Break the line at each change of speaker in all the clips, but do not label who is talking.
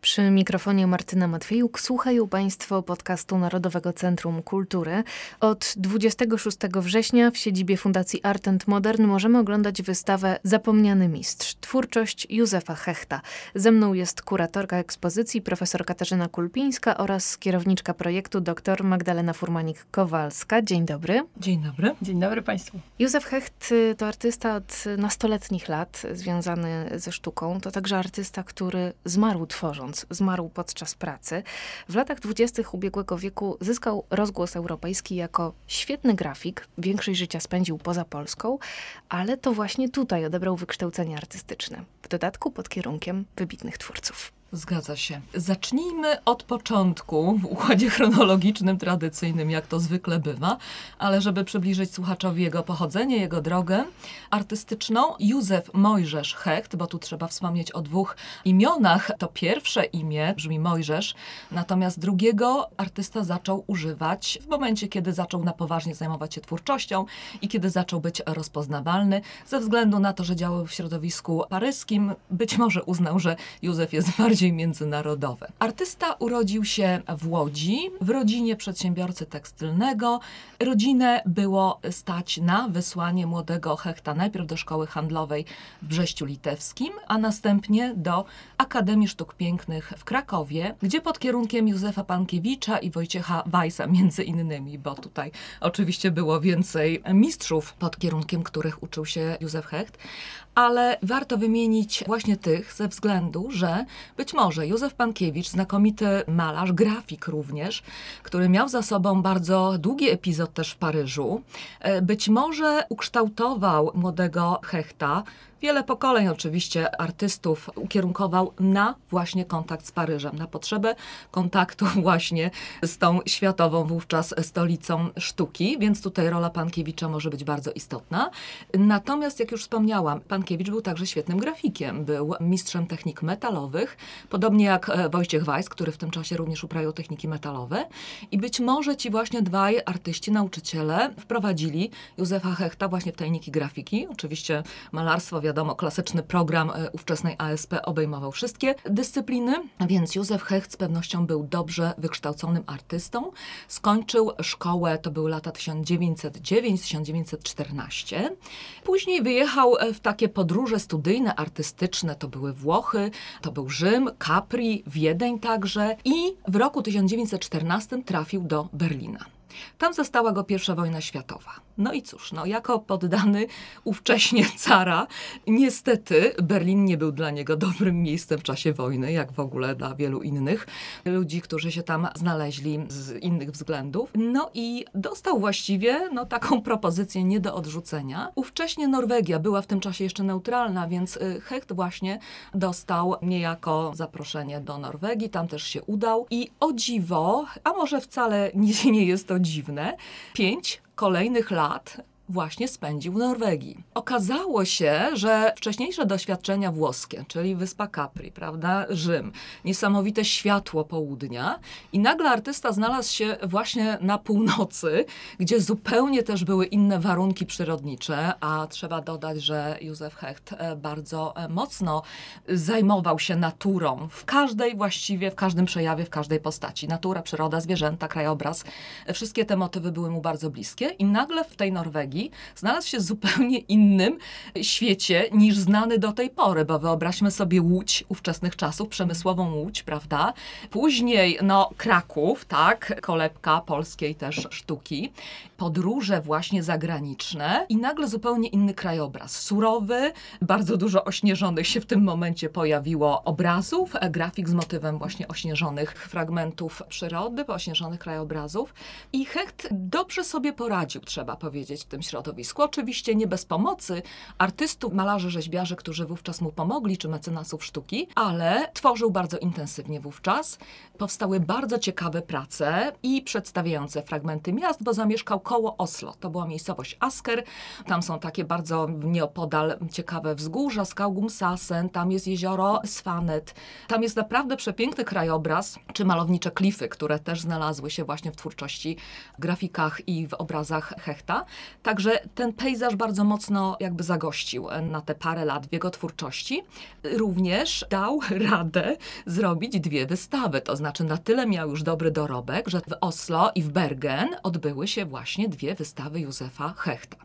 Przy mikrofonie Martyna Matwiejuk słuchają Państwo podcastu Narodowego Centrum Kultury. Od 26 września w siedzibie Fundacji Art and Modern możemy oglądać wystawę Zapomniany Mistrz. Twórczość Józefa Hechta. Ze mną jest kuratorka ekspozycji profesor Katarzyna Kulpińska oraz kierowniczka projektu dr Magdalena Furmanik-Kowalska. Dzień dobry.
Dzień dobry.
Dzień dobry Państwu.
Józef Hecht y, to artysta od nastoletnich lat związany ze sztuką. To także artysta, który zmarł tworząc zmarł podczas pracy. W latach dwudziestych ubiegłego wieku zyskał rozgłos europejski jako świetny grafik. Większość życia spędził poza Polską, ale to właśnie tutaj odebrał wykształcenie artystyczne. W dodatku pod kierunkiem wybitnych twórców.
Zgadza się. Zacznijmy od początku, w układzie chronologicznym, tradycyjnym, jak to zwykle bywa, ale żeby przybliżyć słuchaczowi jego pochodzenie, jego drogę artystyczną, Józef Mojżesz Hecht, bo tu trzeba wspomnieć o dwóch imionach. To pierwsze imię brzmi Mojżesz, natomiast drugiego artysta zaczął używać w momencie, kiedy zaczął na poważnie zajmować się twórczością i kiedy zaczął być rozpoznawalny. Ze względu na to, że działał w środowisku paryskim, być może uznał, że Józef jest bardziej bardziej międzynarodowe. Artysta urodził się w Łodzi, w rodzinie przedsiębiorcy tekstylnego. Rodzinę było stać na wysłanie młodego Hechta najpierw do szkoły handlowej w Brześciu Litewskim, a następnie do Akademii Sztuk Pięknych w Krakowie, gdzie pod kierunkiem Józefa Pankiewicza i Wojciecha Weissa między innymi, bo tutaj oczywiście było więcej mistrzów pod kierunkiem których uczył się Józef Hecht, ale warto wymienić właśnie tych ze względu, że być może Józef Pankiewicz, znakomity malarz, grafik również, który miał za sobą bardzo długi epizod też w Paryżu, e, być może ukształtował młodego Hechta Wiele pokoleń oczywiście artystów ukierunkował na właśnie kontakt z Paryżem, na potrzebę kontaktu właśnie z tą światową wówczas stolicą sztuki, więc tutaj rola Pankiewicza może być bardzo istotna. Natomiast, jak już wspomniałam, Pankiewicz był także świetnym grafikiem, był mistrzem technik metalowych, podobnie jak e, Wojciech Weiss, który w tym czasie również uprawiał techniki metalowe i być może ci właśnie dwaj artyści, nauczyciele wprowadzili Józefa Hechta właśnie w tajniki grafiki, oczywiście malarstwo, wiadomo, klasyczny program e, ówczesnej ASP obejmował wszystkie dyscypliny, więc Józef Hecht z pewnością był dobrze wykształconym artystą. Skończył szkołę, to były lata 1909-1914. Później wyjechał e, w takie podróże studyjne, artystyczne, to były Włochy, to był Rzym, Capri, Wiedeń także i w roku 1914 trafił do Berlina. Tam zastała go pierwsza wojna światowa. No i cóż, no, jako poddany ówcześnie cara, niestety Berlin nie był dla niego dobrym miejscem w czasie wojny, jak w ogóle dla wielu innych ludzi, którzy się tam znaleźli z innych względów. No i dostał właściwie no, taką propozycję nie do odrzucenia. Ówcześnie Norwegia była w tym czasie jeszcze neutralna, więc y, Hecht właśnie dostał niejako zaproszenie do Norwegii, tam też się udał i o dziwo, a może wcale nie jest to dziwne, pięć kolejnych lat właśnie spędził w Norwegii. Okazało się, że wcześniejsze doświadczenia włoskie, czyli wyspa Capri, prawda, Rzym, niesamowite światło południa i nagle artysta znalazł się właśnie na północy, gdzie zupełnie też były inne warunki przyrodnicze, a trzeba dodać, że Józef Hecht e, bardzo e, mocno zajmował się naturą w każdej właściwie, w każdym przejawie, w każdej postaci. Natura, przyroda, zwierzęta, krajobraz, e, wszystkie te motywy były mu bardzo bliskie i nagle w tej Norwegii znalazł się w zupełnie innym świecie niż znany do tej pory, bo wyobraźmy sobie Łódź ówczesnych czasów, przemysłową Łódź, prawda? Później, no, Kraków, tak, kolebka polskiej też sztuki, podróże właśnie zagraniczne i nagle zupełnie inny krajobraz. Surowy, bardzo dużo ośnieżonych się w tym momencie pojawiło obrazów, grafik z motywem właśnie ośnieżonych fragmentów przyrody, ośnieżonych krajobrazów i Hecht dobrze sobie poradził, trzeba powiedzieć, w tym środowisku. Oczywiście nie bez pomocy artystów, malarzy, rzeźbiarzy, którzy wówczas mu pomogli, czy mecenasów sztuki, ale tworzył bardzo intensywnie wówczas. Powstały bardzo ciekawe prace i przedstawiające fragmenty miast, bo zamieszkał koło Oslo. To była miejscowość Asker. Tam są takie bardzo nieopodal ciekawe wzgórza, Skaugumsasen, tam jest jezioro Svanet. Tam jest naprawdę przepiękny krajobraz, czy malownicze klify, które też znalazły się właśnie w twórczości, w grafikach i w obrazach Hechta. Tak Także ten pejzaż bardzo mocno jakby zagościł na te parę lat w jego twórczości. Również dał radę zrobić dwie wystawy, to znaczy na tyle miał już dobry dorobek, że w Oslo i w Bergen odbyły się właśnie dwie wystawy Józefa Hechta.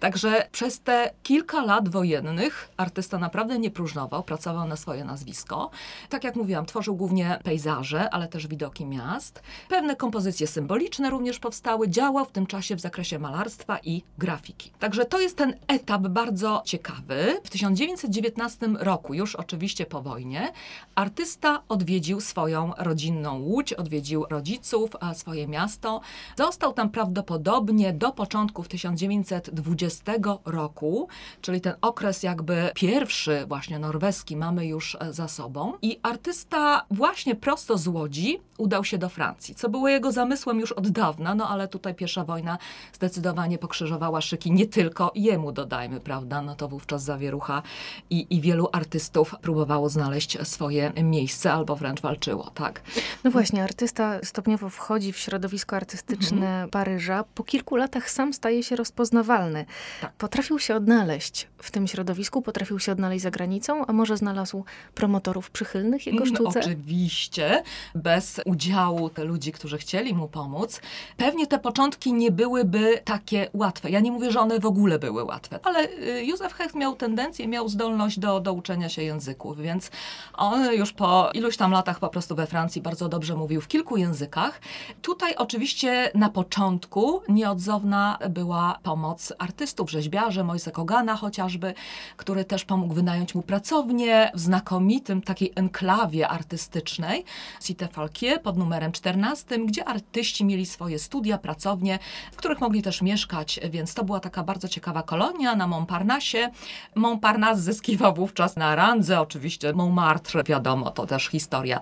Także przez te kilka lat wojennych artysta naprawdę nie próżnował, pracował na swoje nazwisko. Tak jak mówiłam, tworzył głównie pejzaże, ale też widoki miast. Pewne kompozycje symboliczne również powstały. Działał w tym czasie w zakresie malarstwa i grafiki. Także to jest ten etap bardzo ciekawy. W 1919 roku, już oczywiście po wojnie, artysta odwiedził swoją rodzinną Łódź, odwiedził rodziców, swoje miasto. Został tam prawdopodobnie do początków 1920 roku, czyli ten okres jakby pierwszy właśnie norweski mamy już e, za sobą. I artysta właśnie prosto z Łodzi udał się do Francji, co było jego zamysłem już od dawna, no ale tutaj pierwsza wojna zdecydowanie pokrzyżowała szyki nie tylko jemu, dodajmy, prawda? No to wówczas zawierucha i, i wielu artystów próbowało znaleźć swoje miejsce albo wręcz walczyło, tak?
No właśnie, artysta stopniowo wchodzi w środowisko artystyczne mhm. Paryża. Po kilku latach sam staje się rozpoznawalny. Tak. Potrafił się odnaleźć w tym środowisku, potrafił się odnaleźć za granicą, a może znalazł promotorów przychylnych jego
no,
sztuce?
No, oczywiście, bez udziału ludzi, którzy chcieli mu pomóc. Pewnie te początki nie byłyby takie łatwe. Ja nie mówię, że one w ogóle były łatwe, ale y, Józef Hecht miał tendencję, miał zdolność do, do uczenia się języków, więc on już po iluś tam latach po prostu we Francji bardzo dobrze mówił w kilku językach. Tutaj oczywiście na początku nieodzowna była pomoc artystów, rzeźbiarzy, Mojse Kogana chociażby, który też pomógł wynająć mu pracownię w znakomitym takiej enklawie artystycznej Cité Falquier pod numerem 14, gdzie artyści mieli swoje studia, pracownie, w których mogli też mieszkać, więc to była taka bardzo ciekawa kolonia na Montparnasse. Montparnasse zyskiwał wówczas na randze, oczywiście Montmartre, wiadomo, to też historia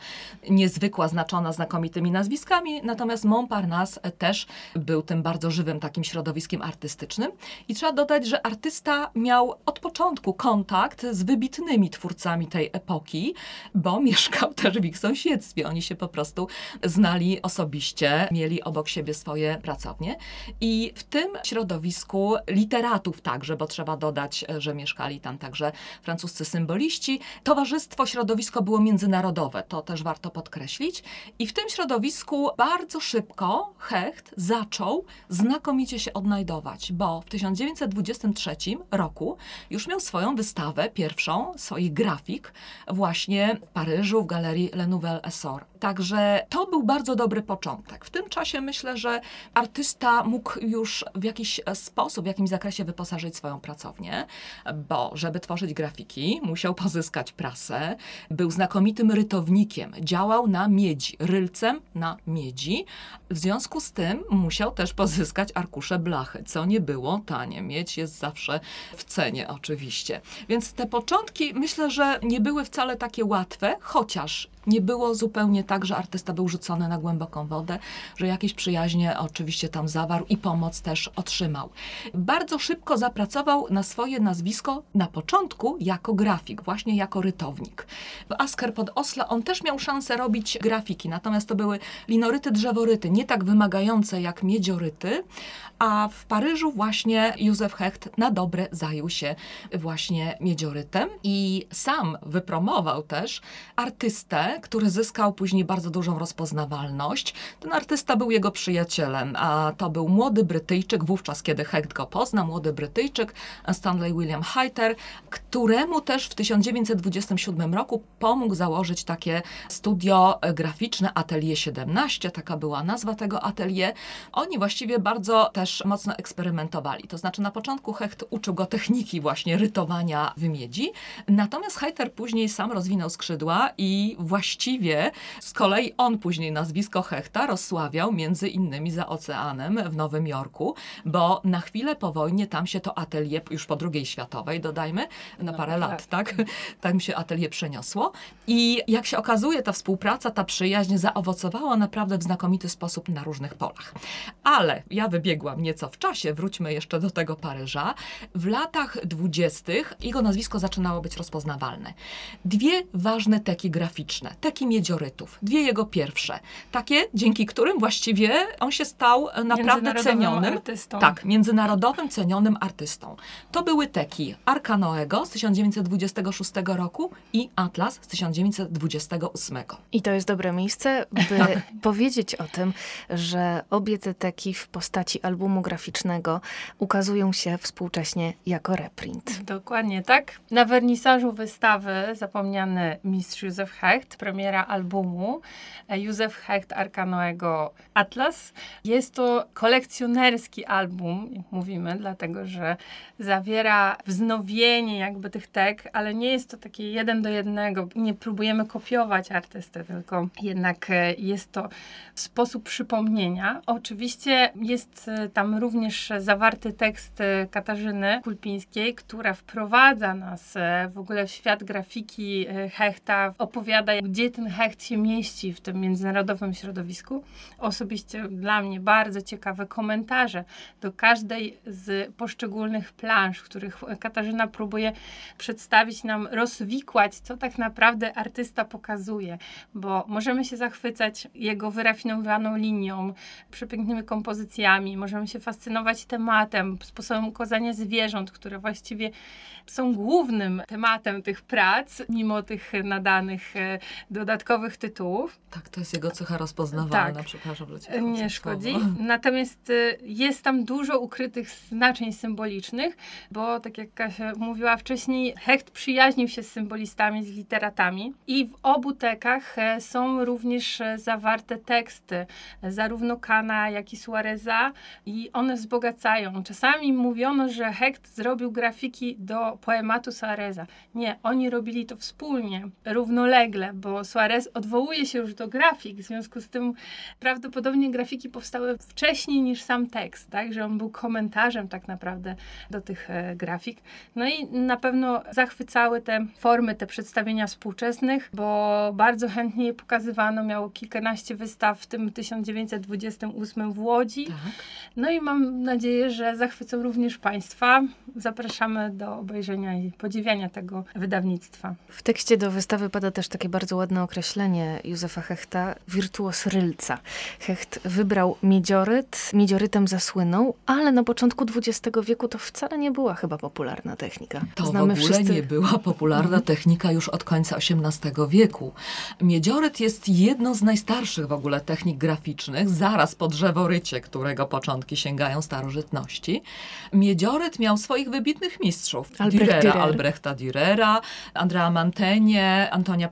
niezwykła, znaczona znakomitymi nazwiskami, natomiast Montparnasse też był tym bardzo żywym takim środowiskiem artystycznym. I trzeba dodać, że artysta miał od początku kontakt z wybitnymi twórcami tej epoki, bo mieszkał też w ich sąsiedztwie. Oni się po prostu znali osobiście, mieli obok siebie swoje pracownie. I w tym środowisku literatów także, bo trzeba dodać, że mieszkali tam także francuscy symboliści. Towarzystwo, środowisko było międzynarodowe, to też warto podkreślić. I w tym środowisku bardzo szybko Hecht zaczął znakomicie się odnajdować, bo w 1923 roku już miał swoją wystawę, pierwszą swoich grafik, właśnie w Paryżu, w galerii Le Nouvel Essor. Także to był bardzo dobry początek. W tym czasie myślę, że artysta mógł już w jakiś sposób, w jakimś zakresie wyposażyć swoją pracownię, bo żeby tworzyć grafiki, musiał pozyskać prasę, był znakomitym rytownikiem, działał na miedzi, rylcem na miedzi. W związku z tym musiał też pozyskać arkusze blachy, co nie było tanie. Miedź jest zawsze w cenie, oczywiście. Więc te początki myślę, że nie były wcale takie łatwe, chociaż nie było zupełnie tak, że artysta był rzucony na głęboką wodę, że jakieś przyjaźnie oczywiście tam zawarł i pomoc też otrzymał. Bardzo szybko zapracował na swoje nazwisko na początku jako grafik, właśnie jako rytownik. W Asker pod Oslo on też miał szansę robić grafiki, natomiast to były linoryty, drzeworyty, nie tak wymagające jak miedzioryty, a w Paryżu właśnie Józef Hecht na dobre zajął się właśnie miedziorytem i sam wypromował też artystę, który zyskał później bardzo dużą rozpoznawalność. Ten artysta był jego przyjacielem, a to był młody Brytyjczyk, wówczas kiedy Hecht go pozna, młody Brytyjczyk Stanley William Hayter, któremu też w 1927 roku pomógł założyć takie studio graficzne Atelier 17, taka była nazwa tego atelier. Oni właściwie bardzo też mocno eksperymentowali. To znaczy na początku Hecht uczył go techniki właśnie rytowania w miedzi, natomiast Hayter później sam rozwinął skrzydła i właściwie z kolei on później nazwisko Hechta rozsławiał między innymi za oceanem w Nowym Jorku, bo na chwilę po wojnie tam się to atelier, już po II światowej dodajmy, na no, parę no, lat, tak. tak? Tam się atelier przeniosło i jak się okazuje ta współpraca, ta przyjaźń zaowocowała naprawdę w znakomity sposób na różnych polach. Ale ja wybiegłam nieco w czasie, wróćmy jeszcze do tego Paryża. W latach dwudziestych jego nazwisko zaczynało być rozpoznawalne. Dwie ważne teki graficzne teki miedziorytów. Dwie jego pierwsze. Takie, dzięki którym właściwie on się stał e, naprawdę
Międzynarodowym
cenionym.
artystą.
Tak, międzynarodowym cenionym artystą. To były teki Arka Noego z 1926 roku i Atlas z 1928.
I to jest dobre miejsce, by
Tak.
powiedzieć o tym, że obie te teki w postaci albumu graficznego ukazują się współcześnie jako reprint.
Dokładnie tak. Na wernisażu wystawy zapomniany mistrz Józef Hecht, premiera albumu e, Józef Hecht Arkanoego Atlas. Jest to kolekcjonerski album, mówimy, dlatego że zawiera wznowienie jakby tych tek, ale nie jest to takie jeden do jednego. Nie próbujemy kopiować artysty, tylko jednak e, jest to sposób przypomnienia. Oczywiście jest e, tam również zawarty tekst Katarzyny Kulpińskiej, która wprowadza nas w ogóle w świat grafiki Hechta, opowiada, gdzie ten Hecht się mieści w tym międzynarodowym środowisku. Osobiście dla mnie bardzo ciekawe komentarze do każdej z poszczególnych plansz, w których Katarzyna próbuje przedstawić nam, rozwikłać, co tak naprawdę artysta pokazuje, bo możemy się zachwycać jego wyrafinowaną linią, przepięknymi kompozycjami, możemy się fascynować tematem, sposobem ukazania zwierząt, które właściwie są głównym tematem tych prac, mimo tych nadanych e, dodatkowych tytułów.
Tak, to jest jego cecha rozpoznawalna,
Tak.
przepraszam, że cię
Nie
wchodzę w
szkodzi. Natomiast y, jest tam dużo ukrytych znaczeń symbolicznych, bo tak jak Kasia mówiła wcześniej, Hecht przyjaźnił się z symbolistami, z literatami i w obu tekach e, są również e, zawarte teksty, e, zarówno Kana, jak i Suareza i one wzbogacają. Czasami mówiono, że Hecht zrobił grafiki do poematu Suareza. Nie, oni robili to wspólnie, równolegle, bo Suarez odwołuje się już do grafik, w związku z tym prawdopodobnie grafiki powstały wcześniej niż sam tekst, tak, że on był komentarzem tak naprawdę do tych e, grafik. No i na pewno zachwycały te formy, te przedstawienia współczesnych, bo bardzo chętnie je pokazywano, miało kilkanaście wystaw, w tym 1928 w Łodzi.
Tak.
No i mam nadzieję, że zachwycą również Państwa. Zapraszamy do obejrzenia i podziwiania tego wydawnictwa.
W tekście do wystawy pada też takie bardzo ładne określenie Józefa Hechta, wirtuos rylca. Hecht wybrał miedzioryt, miedziorytem zasłynął, ale na początku XX wieku to wcale nie była chyba popularna technika.
To w ogóle nie była popularna technika już od końca XVIII wieku. Miedzioryt jest jedną z najstarszych w ogóle technik graficznych, zaraz po drzeworycie, którego początki sięgają starożytności. Miedzioryt miał swoich wybitnych mistrzów.
Albrecht
Dürera,
Dürer.
Albrechta Dürera, Andrea Mantegnie, Antonia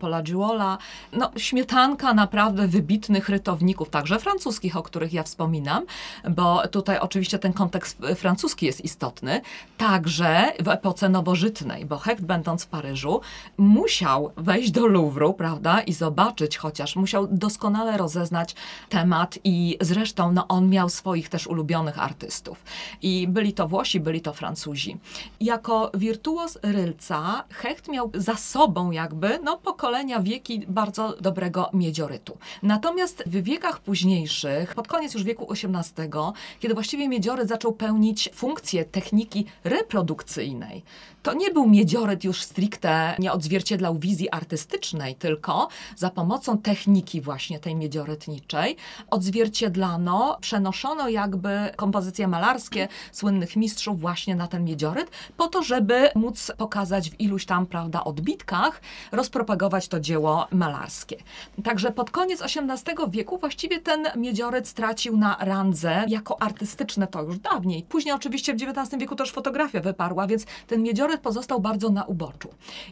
Pollagiuola. No, śmietanka naprawdę wybitnych rytowników, także francuskich, o których ja wspominam, bo tutaj oczywiście ten kontekst francuski jest istotny. Także w epoce nowożytnej, bo Hecht będąc w Paryżu musiał wejść do Louvru, prawda, i zobaczyć chociaż, musiał doskonale rozeznać temat i zresztą no, on miał swoich też ulubionych artystów. I byli to Włosi, byli to Francuzi. Jako wirtuos rylca Hecht miał za sobą jakby no, pokolenia, wieki bardzo dobrego miedziorytu. Natomiast w wiekach późniejszych, pod koniec już wieku XVIII, kiedy właściwie miedzioryt zaczął pełnić funkcję techniki reprodukcyjnej, to nie był miedzioryt już stricte, nie odzwierciedlał wizji artystycznej, tylko za pomocą techniki właśnie tej miedziorytniczej odzwierciedlano, przenoszono jakby kompozycje malarskie słynnych mistrzów właśnie na ten miedzioryt, po to, żeby móc pokazać w iluś tam, prawda, odbitkach, rozpropagować to dzieło malarskie. Także pod koniec XVIII wieku właściwie ten miedzioryt stracił na randze jako artystyczne to już dawniej. Później oczywiście w XIX wieku też fotografia wyparła, więc ten miedzioryt pozostał bardzo na uboczu.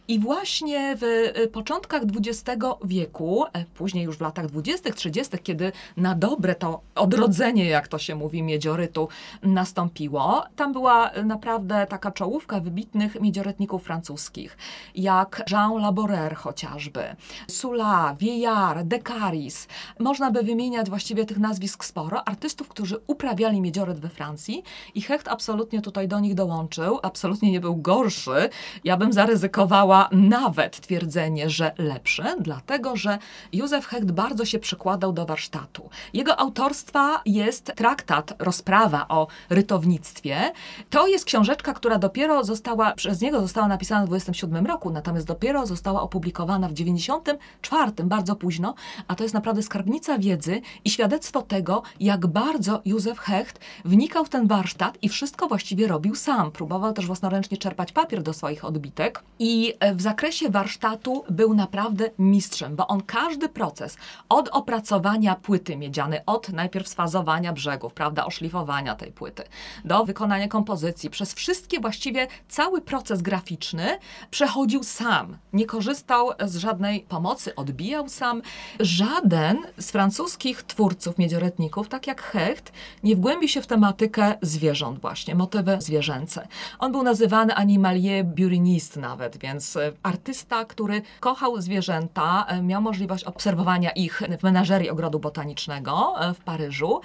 I właśnie w y, początkach XX wieku, e, później już w latach 20., 30., kiedy na dobre to odrodzenie, jak to się mówi, miedziorytu nastąpiło, tam była naprawdę taka czołówka wybitnych miedziorytników francuskich, jak Jean Laborer chociażby, Sula, Vieillard, Decaris. Można by wymieniać właściwie tych nazwisk sporo, artystów, którzy uprawiali miedzioryt we Francji i Hecht absolutnie tutaj do nich dołączył, absolutnie nie był gorszy. Ja bym zaryzykowała nawet twierdzenie, że lepszy, dlatego że Józef Hecht bardzo się przykładał do warsztatu. Jego autorstwa jest traktat, rozprawa o rytownictwie. To jest książeczka, która dopiero została, przez niego została napisana w 27 roku, natomiast dopiero została opublikowana w 54, bardzo późno, a to jest naprawdę skarbnica wiedzy i świadectwo tego, jak bardzo Józef Hecht wnikał w ten warsztat i wszystko właściwie robił sam. Próbował też własnoręcznie czerpać papier do swoich odbitek i e, w zakresie warsztatu był naprawdę mistrzem, bo on każdy proces od opracowania płyty miedzianej, od najpierw sfazowania brzegów, prawda, oszlifowania tej płyty, do wykonania kompozycji, przez wszystkie właściwie cały proces graficzny przechodził sam. Nie korzystał z żadnej pomocy, odbijał sam. Żaden z francuskich twórców miedzioretników, tak jak Hecht, nie wgłębił się w tematykę zwierząt właśnie, motywy zwierzęce. On był nazywany animalier buriniste nawet, więc e, artysta, który kochał zwierzęta, e, miał możliwość obserwowania ich w menażerii ogrodu botanicznego e, w Paryżu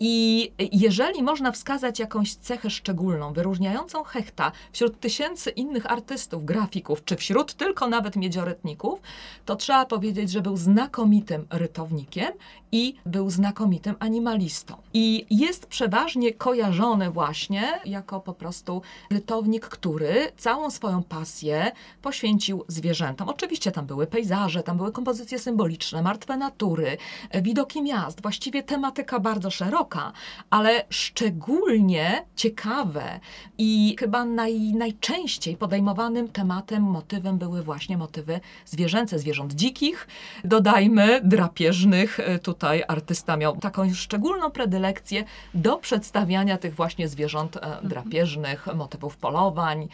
i jeżeli można wskazać jakąś cechę szczególną, wyróżniającą Hechta wśród tysięcy innych artystów, grafików, czy wśród tylko nawet miedzioretników, to trzeba powiedzieć, że był znakomitym rytownikiem i był znakomitym animalistą. I jest przeważnie kojarzony właśnie jako po prostu rytownik, który całą swoją pasję poświęcił zwierzętom. Oczywiście tam były pejzaże, tam były kompozycje symboliczne, martwe natury, widoki miast, właściwie tematyka bardzo szeroka, ale szczególnie ciekawe i chyba naj, najczęściej podejmowanym tematem, motywem były właśnie motywy zwierzęce, zwierząt dzikich, dodajmy drapieżnych. Tutaj artysta miał taką szczególną predylekcję do przedstawiania tych właśnie zwierząt e, drapieżnych, motywów polowań,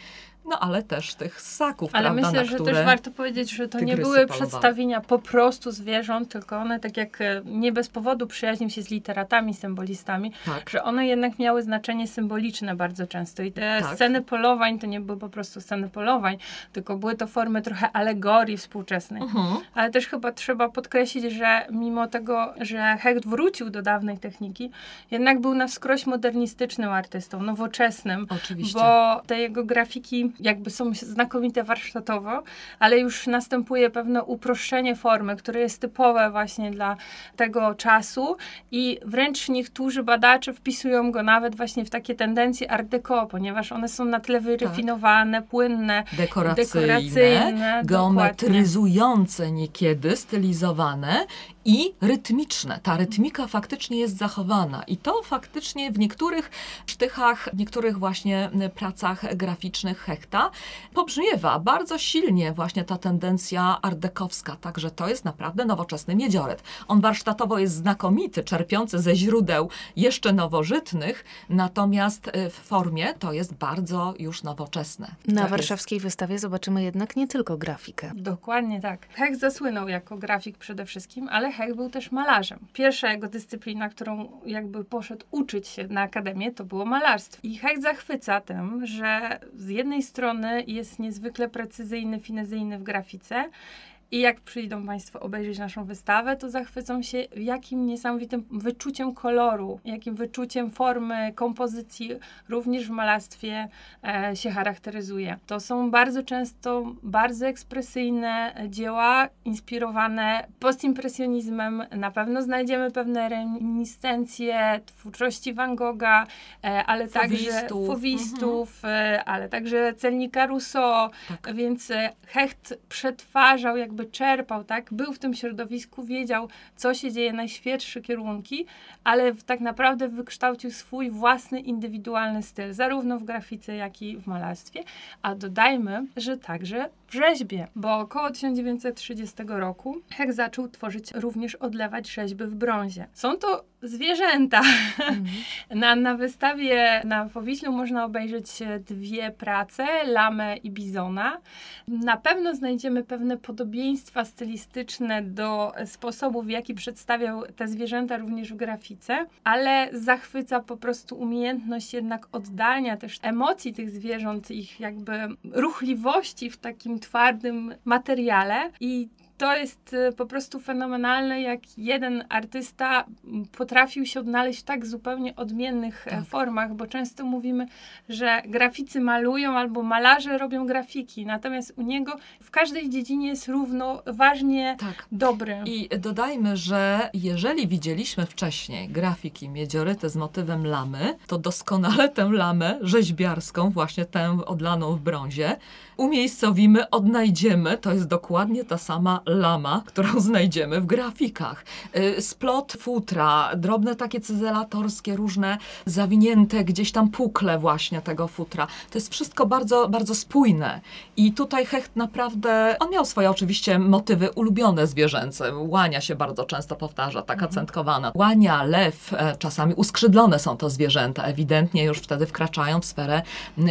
no ale też tych ssaków,
ale
prawda,
myślę,
na
że też warto powiedzieć, że to nie były
polowały.
przedstawienia po prostu zwierząt, tylko one tak jak e, nie bez powodu przyjaźnił się z literatami, symbolistami,
Tak.
że one jednak miały znaczenie symboliczne bardzo często. I te
Tak.
sceny polowań to nie były po prostu sceny polowań, tylko były to formy trochę alegorii współczesnej.
Mhm.
Ale też chyba trzeba podkreślić, że mimo tego, że Hecht wrócił do dawnej techniki, jednak był na wskroś modernistycznym artystą, nowoczesnym.
Oczywiście.
Bo te jego grafiki jakby są znakomite warsztatowo, ale już następuje pewne uproszczenie formy, które jest typowe właśnie dla tego czasu i wręcz niektórzy badacze wpisują go nawet właśnie w takie tendencje art deco, ponieważ one są na tyle wyrafinowane, płynne,
dekoracyjne,
dekoracyjne,
geometryzujące niekiedy, stylizowane i rytmiczne. Ta rytmika faktycznie jest zachowana i to faktycznie w niektórych sztychach, w niektórych właśnie pracach graficznych Hechta pobrzmiewa bardzo silnie właśnie ta tendencja ardekowska, także to jest naprawdę nowoczesny miedzioret. On warsztatowo jest znakomity, czerpiący ze źródeł jeszcze nowożytnych, natomiast y, w formie to jest bardzo już nowoczesne.
Na
Tak jest.
warszawskiej wystawie zobaczymy jednak nie tylko grafikę.
Dokładnie tak. Hecht zasłynął jako grafik przede wszystkim, ale Hecht był też malarzem. Pierwsza jego dyscyplina, którą jakby poszedł uczyć się na akademię, to było malarstwo. I Hecht zachwyca tym, że z jednej strony jest niezwykle precyzyjny, finezyjny w grafice, i jak przyjdą Państwo obejrzeć naszą wystawę, to zachwycą się, jakim niesamowitym wyczuciem koloru, jakim wyczuciem formy, kompozycji również w malarstwie e, się charakteryzuje. To są bardzo często bardzo ekspresyjne dzieła, inspirowane postimpresjonizmem. Na pewno znajdziemy pewne reminiscencje twórczości Van Gogha, e, ale także
Fowistów.
fowistów, e, ale także celnika Rousseau,
Tak.
więc e, Hecht przetwarzał, jakby czerpał, tak? Był w tym środowisku, wiedział, co się dzieje, najświeższe kierunki, ale tak naprawdę wykształcił swój własny, indywidualny styl, zarówno w grafice, jak i w malarstwie. A dodajmy, że także w rzeźbie, bo około 1930 roku Hecht zaczął tworzyć, również odlewać rzeźby w brązie. Są to zwierzęta. Na, na wystawie na Powiślu można obejrzeć e, dwie prace, Lamę i Bizona. Na pewno znajdziemy pewne podobieństwa stylistyczne do sposobu, w jaki przedstawiał te zwierzęta również w grafice, ale zachwyca po prostu umiejętność jednak oddania też emocji tych zwierząt, ich jakby ruchliwości w takim twardym materiale i to jest y, po prostu fenomenalne, jak jeden artysta potrafił się odnaleźć w tak zupełnie odmiennych e,
Tak.
formach, bo często mówimy, że graficy malują albo malarze robią grafiki, natomiast u niego w każdej dziedzinie jest równoważnie
Tak.
dobry.
I dodajmy, że jeżeli widzieliśmy wcześniej grafiki miedzioryty z motywem lamy, to doskonale tę lamę rzeźbiarską, właśnie tę odlaną w brązie, umiejscowimy, odnajdziemy. To jest dokładnie ta sama lama, którą znajdziemy w grafikach. Y, splot futra, drobne takie cyzelatorskie, różne zawinięte gdzieś tam pukle właśnie tego futra. To jest wszystko bardzo, bardzo spójne. I tutaj Hecht naprawdę, on miał swoje oczywiście motywy ulubione zwierzęce. Łania się bardzo często powtarza, taka
Mhm.
centkowana. Łania, lew, e, czasami uskrzydlone są to zwierzęta. Ewidentnie już wtedy wkraczają w sferę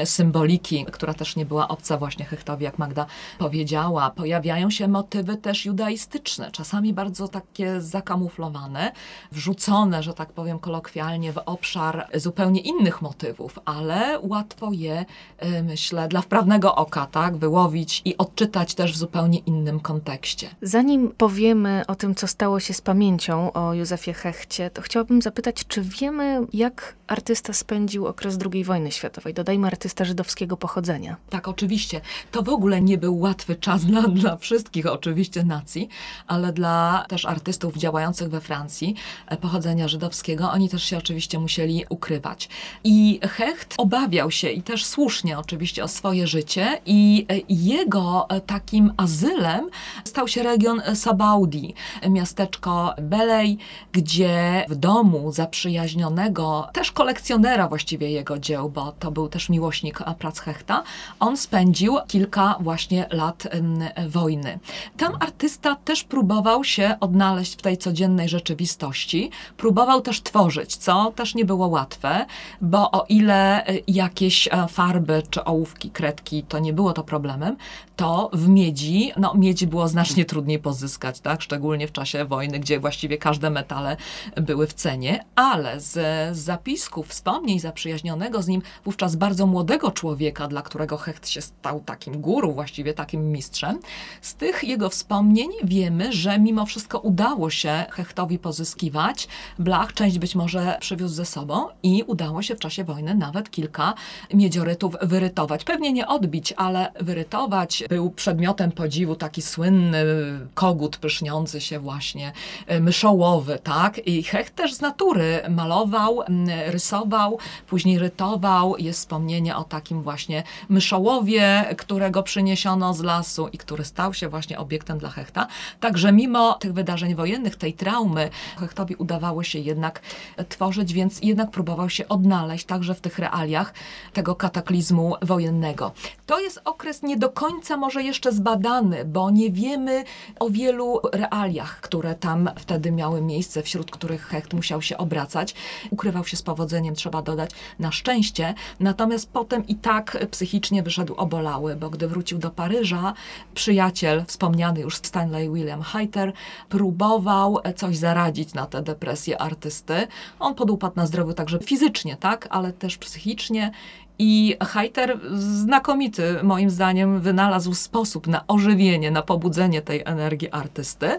symboliki, która też nie była obca właśnie Hechtowi, jak Magda powiedziała. Pojawiają się motywy też judaistyczne, czasami bardzo takie zakamuflowane, wrzucone, że tak powiem kolokwialnie, w obszar zupełnie innych motywów, ale łatwo je, e, myślę, dla wprawnego oka, tak, wyłowić i odczytać też w zupełnie innym kontekście.
Zanim powiemy o tym, co stało się z pamięcią o Józefie Hechcie, to chciałabym zapytać, czy wiemy, jak artysta spędził okres II wojny światowej? Dodajmy artysta żydowskiego pochodzenia.
Tak, oczywiście. To w ogóle nie był łatwy czas dla, dla wszystkich oczywiście nacji, ale dla też artystów działających we Francji e, pochodzenia żydowskiego, oni też się oczywiście musieli ukrywać. I Hecht obawiał się i też słusznie oczywiście o swoje życie i e, jego e, takim azylem stał się region Sabaudi, miasteczko Belej, gdzie w domu zaprzyjaźnionego, też kolekcjonera właściwie jego dzieł, bo to był też miłośnik prac Hechta, on spędził kilka właśnie lat wojny. Tam artysta też próbował się odnaleźć w tej codziennej rzeczywistości, próbował też tworzyć, co też nie było łatwe, bo o ile e, jakieś e, farby czy ołówki, kredki, to nie było to problemem, to w miedzi, no miedzi było znacznie trudniej pozyskać, tak, szczególnie w czasie wojny, gdzie właściwie każde metale były w cenie, ale z, z zapisków, wspomnień zaprzyjaźnionego z nim wówczas bardzo młodego człowieka, dla którego Hecht się stał takim guru, właściwie takim mistrzem, z tych jego wspomnień wiemy, że mimo wszystko udało się Hechtowi pozyskiwać blach, część być może przywiózł ze sobą i udało się w czasie wojny nawet kilka miedziorytów wyrytować. Pewnie nie odbić, ale wyrytować. Był przedmiotem podziwu taki słynny kogut pyszniący się właśnie, e, myszołowy, tak? I Hecht też z natury malował, rysował, później rytował. Jest wspomnienie o takim właśnie myszołowie, którego przyniesiono z lasu i który stał się właśnie obiektem dla Hechta. Także mimo tych wydarzeń wojennych, tej traumy, Hechtowi udawało się jednak tworzyć, więc jednak próbował się odnaleźć także w tych realiach tego kataklizmu wojennego. To jest okres nie do końca może jeszcze zbadany, bo nie wiemy o wielu realiach, które tam wtedy miały miejsce, wśród których Hecht musiał się obracać. Ukrywał się z powodzeniem, trzeba dodać, na szczęście. Natomiast potem i tak psychicznie wyszedł obolały, bo gdy wrócił do Paryża, przyjaciel, wspomniany już Stanley William Hayter, próbował coś zaradzić na tę depresję artysty. On podupadł na zdrowiu także fizycznie, tak, ale też psychicznie. I Hayter znakomity, moim zdaniem, wynalazł sposób na ożywienie, na pobudzenie tej energii artysty,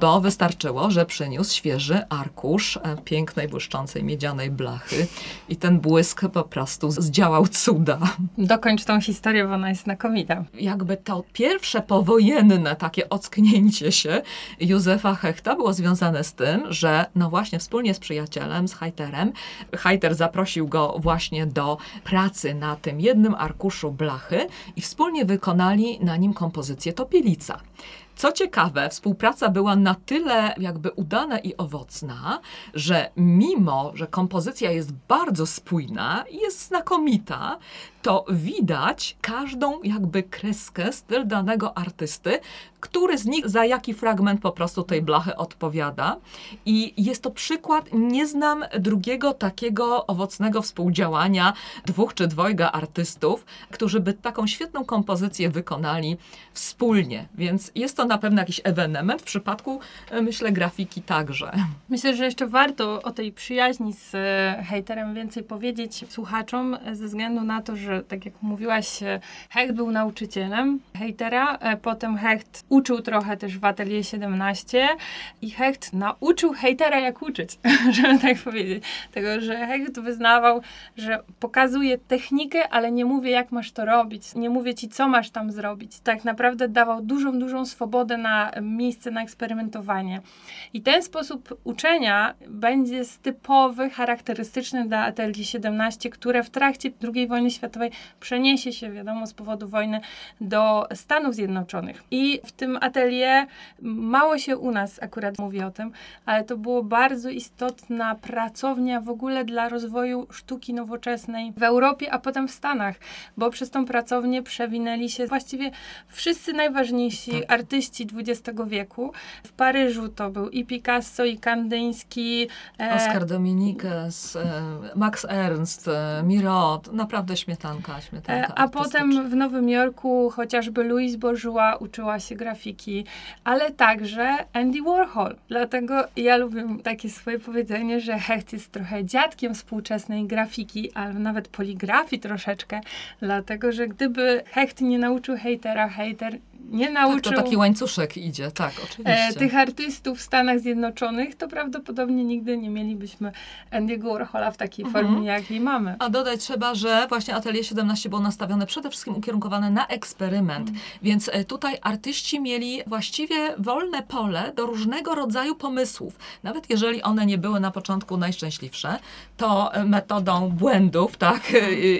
bo wystarczyło, że przyniósł świeży arkusz e, pięknej, błyszczącej miedzianej blachy i ten błysk po prostu zdziałał cuda.
Dokończ tą historię, bo ona jest znakomita.
Jakby to pierwsze powojenne takie ocknięcie się Józefa Hechta było związane z tym, że no właśnie wspólnie z przyjacielem, z Hayterem, Hayter zaprosił go właśnie do pracy na tym jednym arkuszu blachy i wspólnie wykonali na nim kompozycję Topielica. Co ciekawe, współpraca była na tyle jakby udana i owocna, że mimo, że kompozycja jest bardzo spójna jest znakomita, to widać każdą jakby kreskę, styl danego artysty, który z nich za jaki fragment po prostu tej blachy odpowiada. I jest to przykład, nie znam drugiego takiego owocnego współdziałania dwóch czy dwojga artystów, którzy by taką świetną kompozycję wykonali wspólnie. Więc jest to na pewno jakiś ewenement, w przypadku e, myślę grafiki także.
Myślę, że jeszcze warto o tej przyjaźni z e, hejterem więcej powiedzieć słuchaczom, e, ze względu na to, że tak jak mówiłaś, e, Hecht był nauczycielem hejtera, e, potem Hecht uczył trochę też w Atelier 17 i Hecht nauczył hejtera jak uczyć, żeby tak powiedzieć. Tego, że Hecht wyznawał, że pokazuje technikę, ale nie mówię jak masz to robić, nie mówię ci co masz tam zrobić. Tak naprawdę dawał dużą, dużą swobodę na miejsce na eksperymentowanie. I ten sposób uczenia będzie typowy, charakterystyczny dla Atelier 17, które w trakcie II wojny światowej przeniesie się, wiadomo, z powodu wojny do Stanów Zjednoczonych. I w tym atelier mało się u nas akurat mówi o tym, ale to było bardzo istotna pracownia w ogóle dla rozwoju sztuki nowoczesnej w Europie, a potem w Stanach, bo przez tą pracownię przewinęli się właściwie wszyscy najważniejsi tak. artyści XX wieku. W Paryżu to był i Picasso, i Kandyński.
E... Oscar Dominiques, e, Max Ernst, e, Mirot, naprawdę śmietanka, śmietanka
A potem w Nowym Jorku chociażby Louise Bourgeois uczyła się grafiki, ale także Andy Warhol. Dlatego ja lubię takie swoje powiedzenie, że Hecht jest trochę dziadkiem współczesnej grafiki, ale nawet poligrafii troszeczkę, dlatego że gdyby Hecht nie nauczył hejtera, hejter nie nauczył...
Tak, to taki łańcuszek idzie, tak, oczywiście.
E, tych artystów w Stanach Zjednoczonych, to prawdopodobnie nigdy nie mielibyśmy Andy'ego Warhola w takiej mhm. formie, jakiej mamy.
A dodać trzeba, że właśnie Atelier 17 było nastawione przede wszystkim ukierunkowane na eksperyment, mhm. więc e, tutaj artyści mieli właściwie wolne pole do różnego rodzaju pomysłów. Nawet jeżeli one nie były na początku najszczęśliwsze, to e, metodą błędów, tak,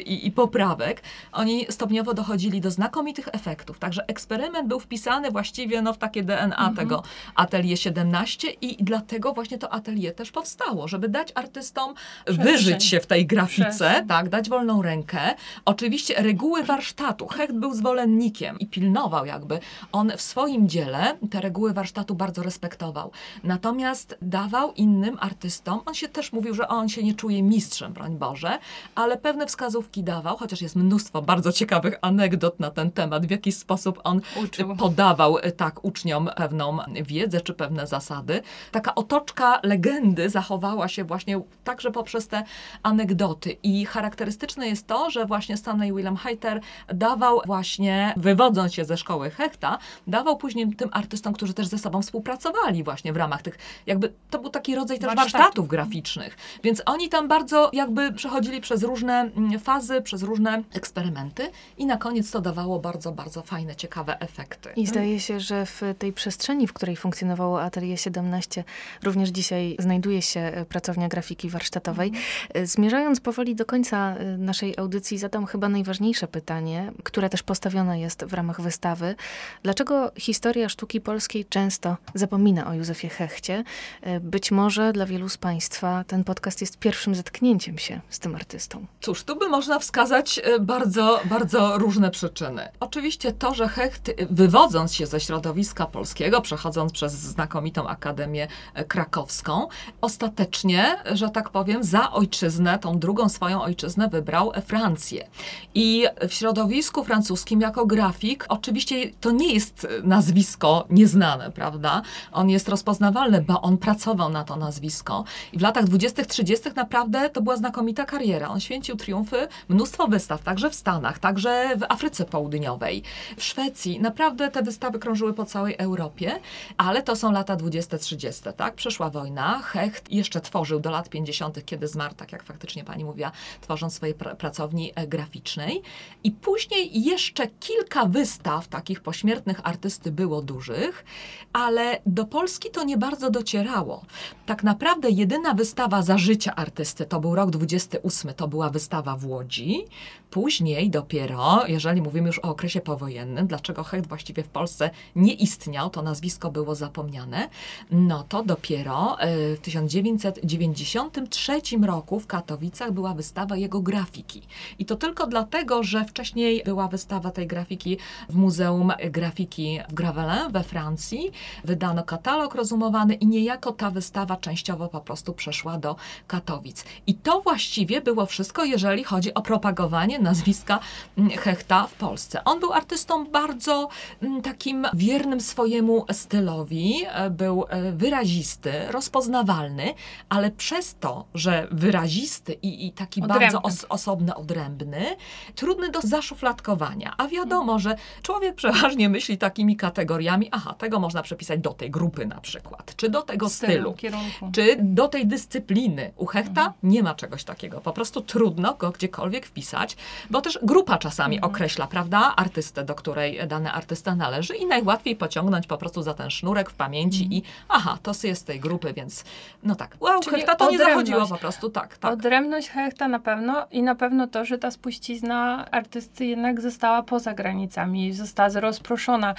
i, i poprawek, oni stopniowo dochodzili do znakomitych efektów. Także eksperyment element był wpisany właściwie no, w takie DNA mhm. tego Atelier 17 i dlatego właśnie to atelier też powstało, żeby dać artystom Przestrzeń. wyżyć się w tej grafice, Przestrzeń. tak, dać wolną rękę. Oczywiście reguły warsztatu. Hecht był zwolennikiem i pilnował jakby. On w swoim dziele te reguły warsztatu bardzo respektował. Natomiast dawał innym artystom, on się też mówił, że on się nie czuje mistrzem, broń Boże, ale pewne wskazówki dawał, chociaż jest mnóstwo bardzo ciekawych anegdot na ten temat, w jaki sposób on uczył. podawał e, tak uczniom pewną wiedzę czy pewne zasady. Taka otoczka legendy zachowała się właśnie także poprzez te anegdoty i charakterystyczne jest to, że właśnie Stanley William Hayter dawał właśnie, wywodząc się ze szkoły Hechta, dawał później tym artystom, którzy też ze sobą współpracowali właśnie w ramach tych, jakby to był taki rodzaj też warsztatów graficznych, więc oni tam bardzo jakby przechodzili przez różne mm, fazy, przez różne eksperymenty i na koniec to dawało bardzo, bardzo fajne, ciekawe efekty efekty.
I zdaje się, że w tej przestrzeni, w której funkcjonowało Atelier 17, również dzisiaj znajduje się e, pracownia grafiki warsztatowej. Mhm. Zmierzając powoli do końca e, naszej audycji, zadam chyba najważniejsze pytanie, które też postawione jest w ramach wystawy. Dlaczego historia sztuki polskiej często zapomina o Józefie Hechcie? Być może dla wielu z Państwa ten podcast jest pierwszym zetknięciem się z tym artystą.
Cóż, tu by można wskazać bardzo, bardzo różne przyczyny. Oczywiście to, że Hecht wywodząc się ze środowiska polskiego, przechodząc przez znakomitą Akademię Krakowską, ostatecznie, że tak powiem, za ojczyznę, tą drugą swoją ojczyznę wybrał Francję. I w środowisku francuskim jako grafik, oczywiście to nie jest nazwisko nieznane, prawda? On jest rozpoznawalny, bo on pracował na to nazwisko. I w latach 20-30 naprawdę to była znakomita kariera. On święcił triumfy, mnóstwo wystaw, także w Stanach, także w Afryce Południowej, w Szwecji. Naprawdę te wystawy krążyły po całej Europie, ale to są lata 20-30, tak? Przeszła wojna, Hecht jeszcze tworzył do lat 50., kiedy zmarł, tak jak faktycznie pani mówiła, tworząc swojej pr pracowni e, graficznej. I później jeszcze kilka wystaw takich pośmiertnych artysty było dużych, ale do Polski to nie bardzo docierało. Tak naprawdę jedyna wystawa za życia artysty to był rok 28, to była wystawa w Łodzi. Później dopiero, jeżeli mówimy już o okresie powojennym, dlaczego Hecht właściwie w Polsce nie istniał, to nazwisko było zapomniane, no to dopiero e, w 1993 roku w Katowicach była wystawa jego grafiki. I to tylko dlatego, że wcześniej była wystawa tej grafiki w Muzeum Grafiki w Gravelin we Francji. Wydano katalog rozumowany i niejako ta wystawa częściowo po prostu przeszła do Katowic. I to właściwie było wszystko, jeżeli chodzi o propagowanie nazwiska mm, Hechta w Polsce. On był artystą bardzo mm, takim wiernym swojemu stylowi, e, był e, wyrazisty, rozpoznawalny, ale przez to, że wyrazisty i, i taki odrębny. bardzo os osobny, odrębny, trudny do zaszufladkowania. A wiadomo, że człowiek przeważnie myśli takimi kategoriami, aha, tego można przepisać do tej grupy na przykład, czy do tego stylu, stylu czy do tej dyscypliny. U Hechta mhm. nie ma czegoś takiego. Po prostu trudno go gdziekolwiek wpisać, bo też grupa czasami mhm. określa, prawda, artystę, do której dany artysta należy i najłatwiej pociągnąć po prostu za ten sznurek w pamięci i aha, to jest z tej grupy, więc no tak. Wow,
Czyli
Hechta to nie zachodziło po prostu, tak, tak.
Odrębność Hechta na pewno i na pewno to, że ta spuścizna artysty jednak została poza granicami, została rozproszona,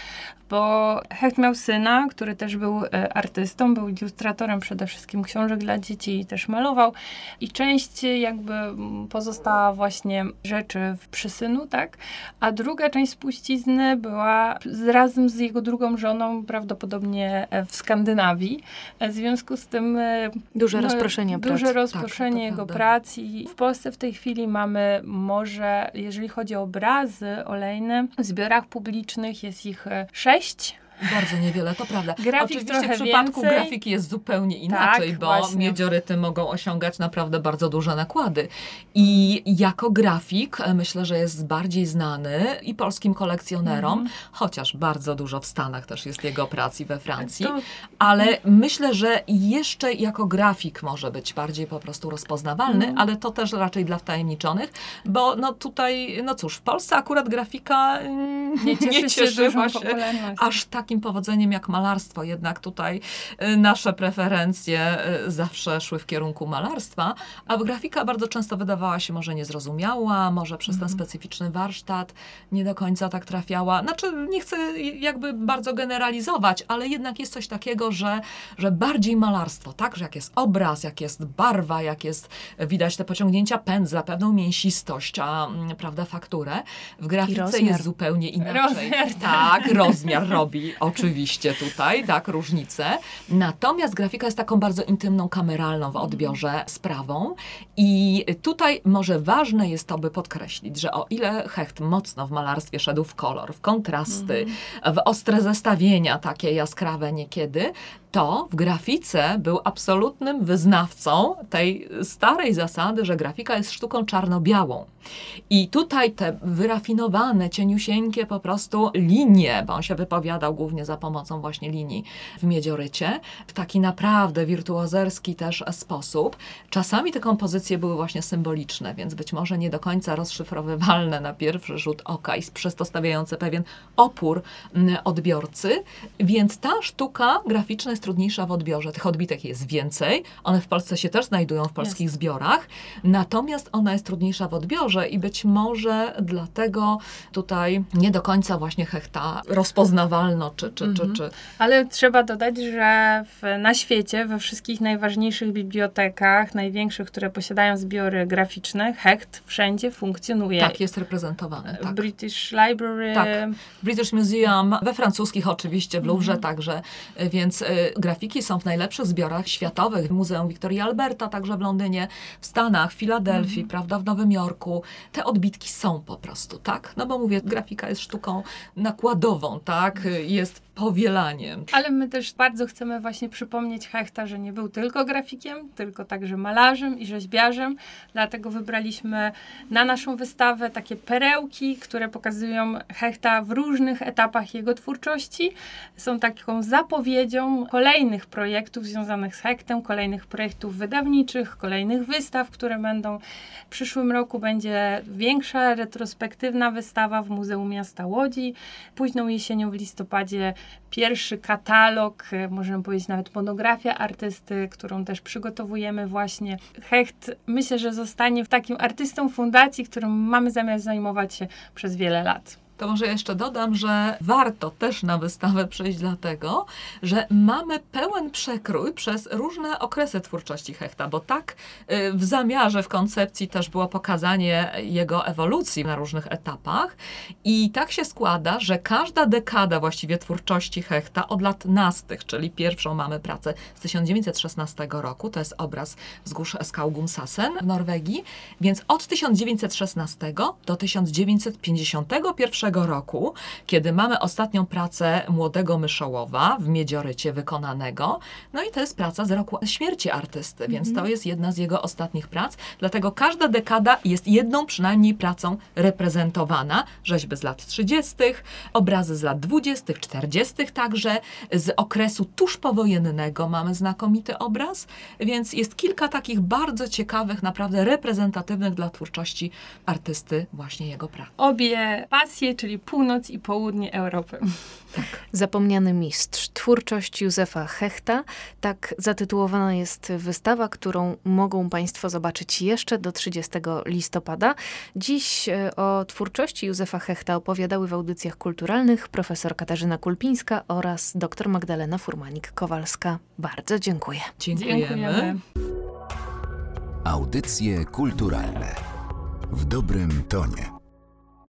bo Hecht miał syna, który też był e, artystą, był ilustratorem przede wszystkim książek dla dzieci i też malował i część jakby mm, pozostała właśnie rzeczy w przysynu, tak? A druga część spuścizny była z, razem z jego drugą żoną prawdopodobnie e, w Skandynawii. E, W związku z tym e,
Duże rozproszenie prac.
Duże rozproszenie
Tak,
jego prac i w Polsce w tej chwili mamy może, jeżeli chodzi o obrazy olejne, w zbiorach publicznych jest ich sześć.
Bardzo niewiele, to prawda.
Grafik
Oczywiście w przypadku
więcej.
grafiki jest zupełnie inaczej,
Tak,
bo
właśnie.
miedzioryty mogą osiągać naprawdę bardzo duże nakłady. I jako grafik e, myślę, że jest bardziej znany i polskim kolekcjonerom,
Mhm.
chociaż bardzo dużo w Stanach też jest jego prac i we Francji.
To-
Ale myślę, że jeszcze jako grafik może być bardziej po prostu rozpoznawalny,
Mhm.
ale to też raczej dla wtajemniczonych, bo no tutaj, no cóż, w Polsce akurat grafika mm,
Nie cieszy się
cieszyła
dużą
się
popularnością.
aż takim powodzeniem jak malarstwo. Jednak tutaj y, nasze preferencje y, zawsze szły w kierunku malarstwa, a grafika bardzo często wydawała się może niezrozumiała, może przez
Mhm.
ten specyficzny warsztat nie do końca tak trafiała. Znaczy, nie chcę jakby bardzo generalizować, ale jednak jest coś takiego, że, że bardziej malarstwo, tak? Że jak jest obraz, jak jest barwa, jak jest, widać te pociągnięcia pędzla, pewną mięsistość, a mm, prawda, fakturę. W grafice jest zupełnie inaczej.
Rozmiar,
tak, rozmiar robi oczywiście tutaj, tak, różnicę. Natomiast grafika jest taką bardzo intymną, kameralną w odbiorze sprawą i tutaj może ważne jest to, by podkreślić, że o ile Hecht mocno w malarstwie szedł w kolor, w kontrasty, w ostre zestawienia takie jaskrawe niekiedy, to w grafice był absolutnym wyznawcą tej starej zasady, że grafika jest sztuką czarno-białą. I tutaj te wyrafinowane, cieniusieńkie po prostu linie, bo on się wypowiadał głównie za pomocą właśnie linii w miedziorycie, w taki naprawdę wirtuozerski też sposób. Czasami te kompozycje były właśnie symboliczne, więc być może nie do końca rozszyfrowywalne na pierwszy rzut oka i przez to stawiające pewien opór odbiorcy, więc ta sztuka graficzna jest trudniejsza w odbiorze. Tych odbitek jest więcej, one w Polsce się też znajdują w polskich zbiorach, natomiast ona jest trudniejsza w odbiorze i być może dlatego tutaj nie do końca właśnie hechta rozpoznawalno, czy, czy, czy, czy
Ale trzeba dodać, że w, na świecie, we wszystkich najważniejszych bibliotekach, największych, które posiadają zbiory graficzne, Hecht wszędzie funkcjonuje.
tak jest reprezentowany.
W
Tak.
British Library,
Tak. British Museum, we francuskich oczywiście, w Louvre także, y, więc y, grafiki są w najlepszych zbiorach światowych. W Muzeum Victoria Alberta, także w Londynie, w Stanach, w Filadelfii, prawda, w Nowym Jorku. Te odbitki są po prostu, tak? No bo mówię, grafika jest sztuką nakładową, tak? Y, Jest powielaniem.
Ale my też bardzo chcemy właśnie przypomnieć Hechta, że nie był tylko grafikiem, tylko także malarzem i rzeźbiarzem. Dlatego wybraliśmy na naszą wystawę takie perełki, które pokazują Hechta w różnych etapach jego twórczości. Są taką zapowiedzią kolejnych projektów związanych z Hechtem, kolejnych projektów wydawniczych, kolejnych wystaw, które będą w przyszłym roku. Będzie większa retrospektywna wystawa w Muzeum Miasta Łodzi. Późną jesienią w listopadzie pierwszy katalog, e, możemy powiedzieć nawet monografia artysty, którą też przygotowujemy właśnie. Hecht myślę, że zostanie takim artystą fundacji, którym mamy zamiar zajmować się przez wiele lat.
To może jeszcze dodam, że warto też na wystawę przyjść dlatego, że mamy pełen przekrój przez różne okresy twórczości Hechta, bo tak y, w zamiarze, w koncepcji też było pokazanie jego ewolucji na różnych etapach. I tak się składa, że każda dekada właściwie twórczości Hechta od lat nastych, czyli pierwszą mamy pracę z 1916 roku, to jest obraz wzgórz Skaugumsasen w Norwegii, więc od 1916 do 1951 roku, kiedy mamy ostatnią pracę młodego Myszołowa w Miedziorycie wykonanego, no i to jest praca z roku śmierci artysty, więc to jest jedna z jego ostatnich prac, dlatego każda dekada jest jedną przynajmniej pracą reprezentowana, rzeźby z lat 30., obrazy z lat 20., 40. także, z okresu tuż powojennego mamy znakomity obraz, więc jest kilka takich bardzo ciekawych, naprawdę reprezentatywnych dla twórczości artysty właśnie jego prac.
Obie pasje, czyli północ i południe Europy.
Zapomniany mistrz. Twórczość Józefa Hechta. Tak zatytułowana jest wystawa, którą mogą Państwo zobaczyć jeszcze do 30 listopada. Dziś e, o twórczości Józefa Hechta opowiadały w audycjach kulturalnych profesor Katarzyna Kulpińska oraz dr Magdalena Furmanik-Kowalska. Bardzo dziękuję.
Dziękujemy.
Dziękujemy.
Audycje kulturalne w dobrym tonie.